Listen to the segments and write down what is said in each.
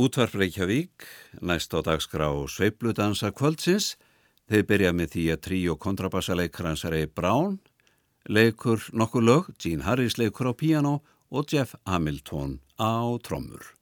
Útvarf Reykjavík, næst á dagskrá Sveipludansa kvöldsins. Þeir byrja með því að trí og kontrabassaleikran Ray Brown leikur nokkuð lög, Gene Harris leikur á piano og Jeff Hamilton á trommur.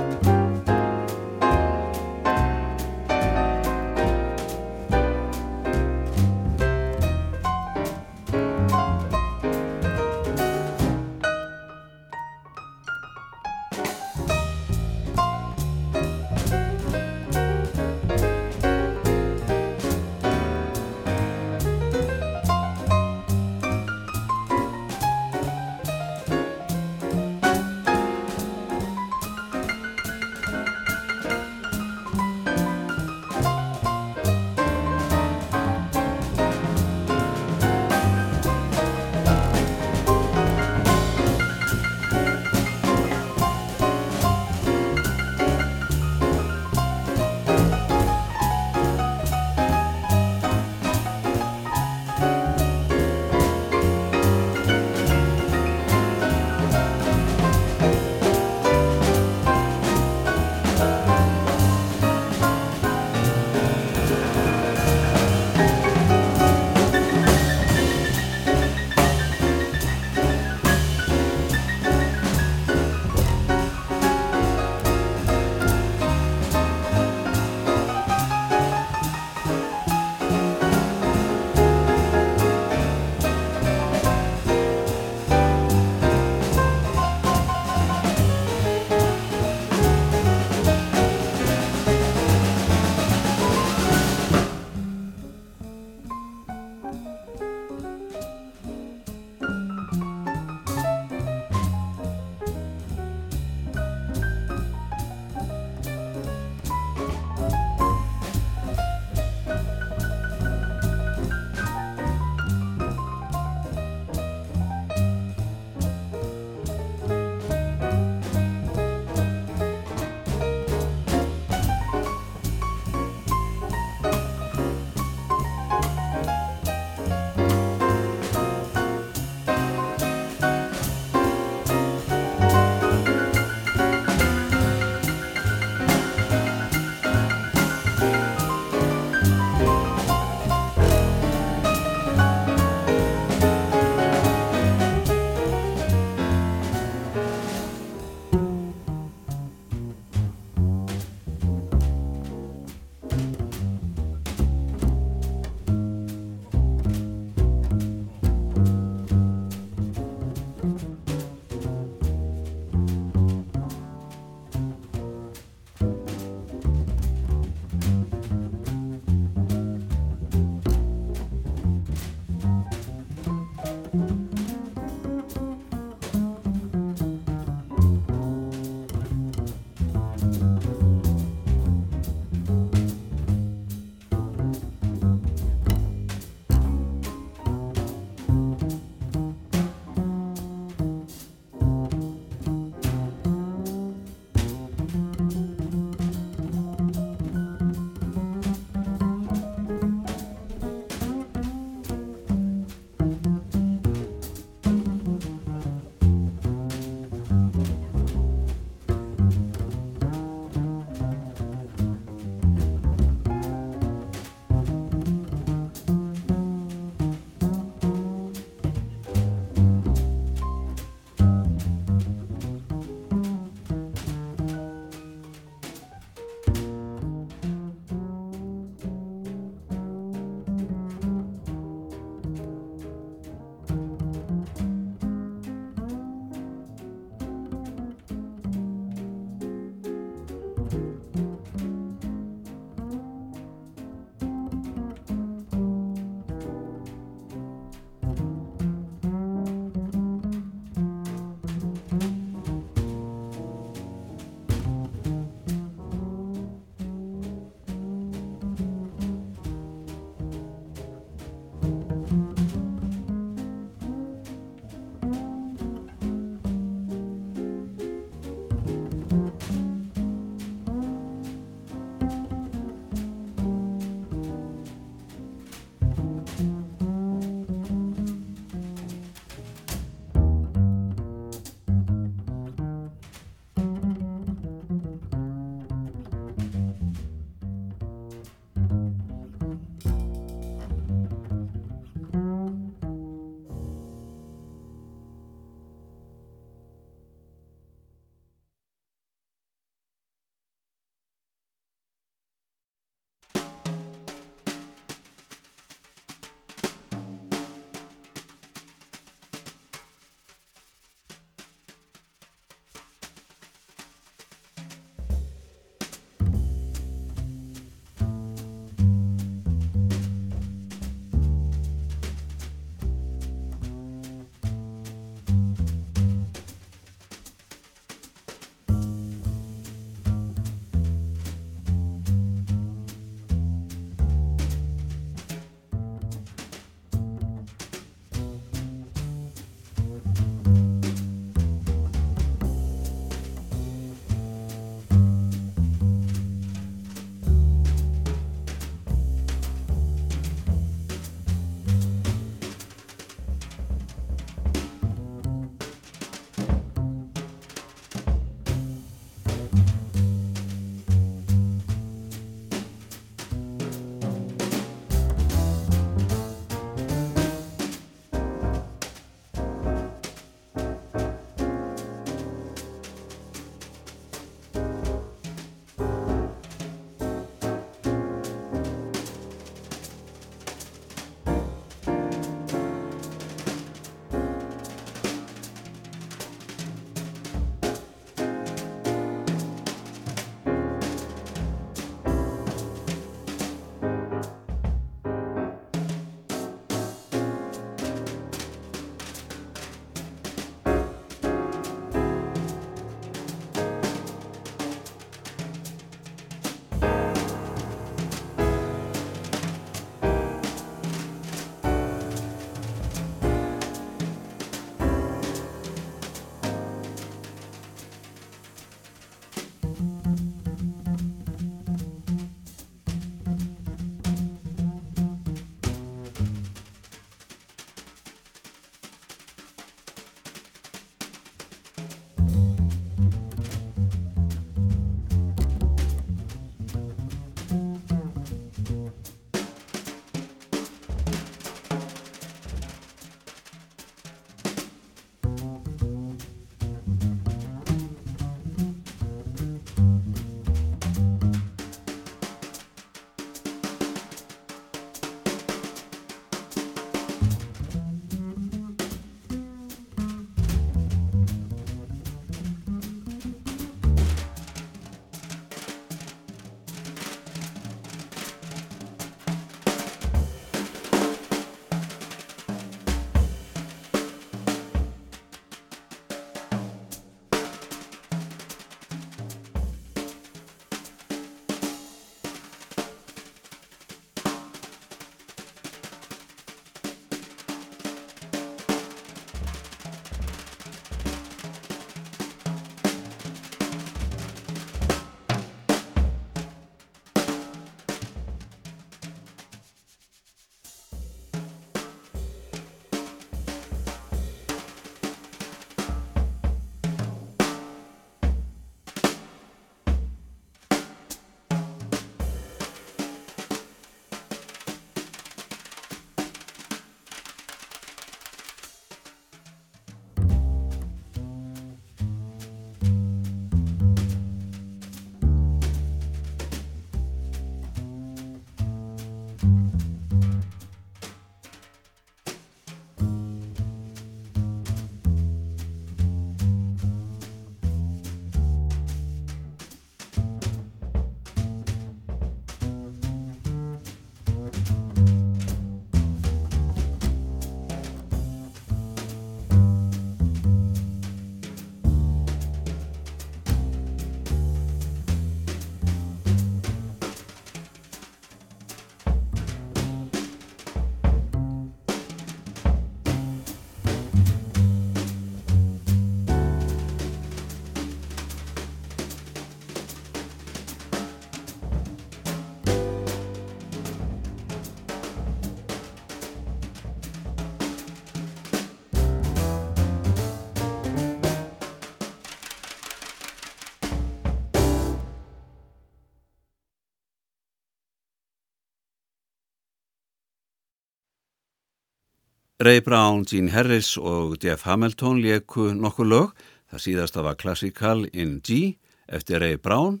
Ray Brown, Gene Harris og Jeff Hamilton leku nokkuð lög. Það síðasta var Classical in G eftir Ray Brown.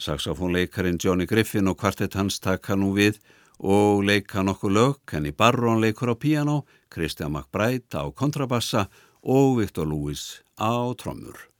Saxofónleikarin Johnny Griffin og kvartett hans taka nú við og leika nokkuð lög. Kenny Barron leikur á piano, Christian McBride á kontrabassa og Victor Lewis á trommur.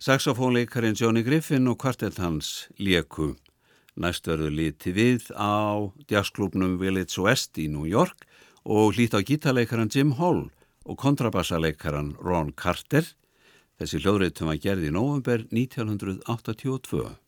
Saxofónleikarin Johnny Griffin og kvartett hans Lieku. Næst verður liti við á jazzklubnum Village West í New York og hlýtt á gítarleikaran Jim Hall og kontrabassaleikaran Ron Carter. Þessi hljóðreitum var gerð í november 1982.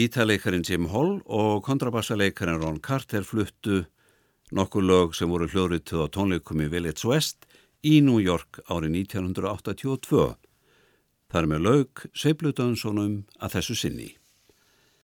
Gítarleikarin Jim Hall og kontrabassaleikarin Ron Carter fluttu nokkuð lög sem voru hljóðrituð á tónleikum í Village West í New York árið 1982. Þar með lög Seibludansonum að þessu sinni.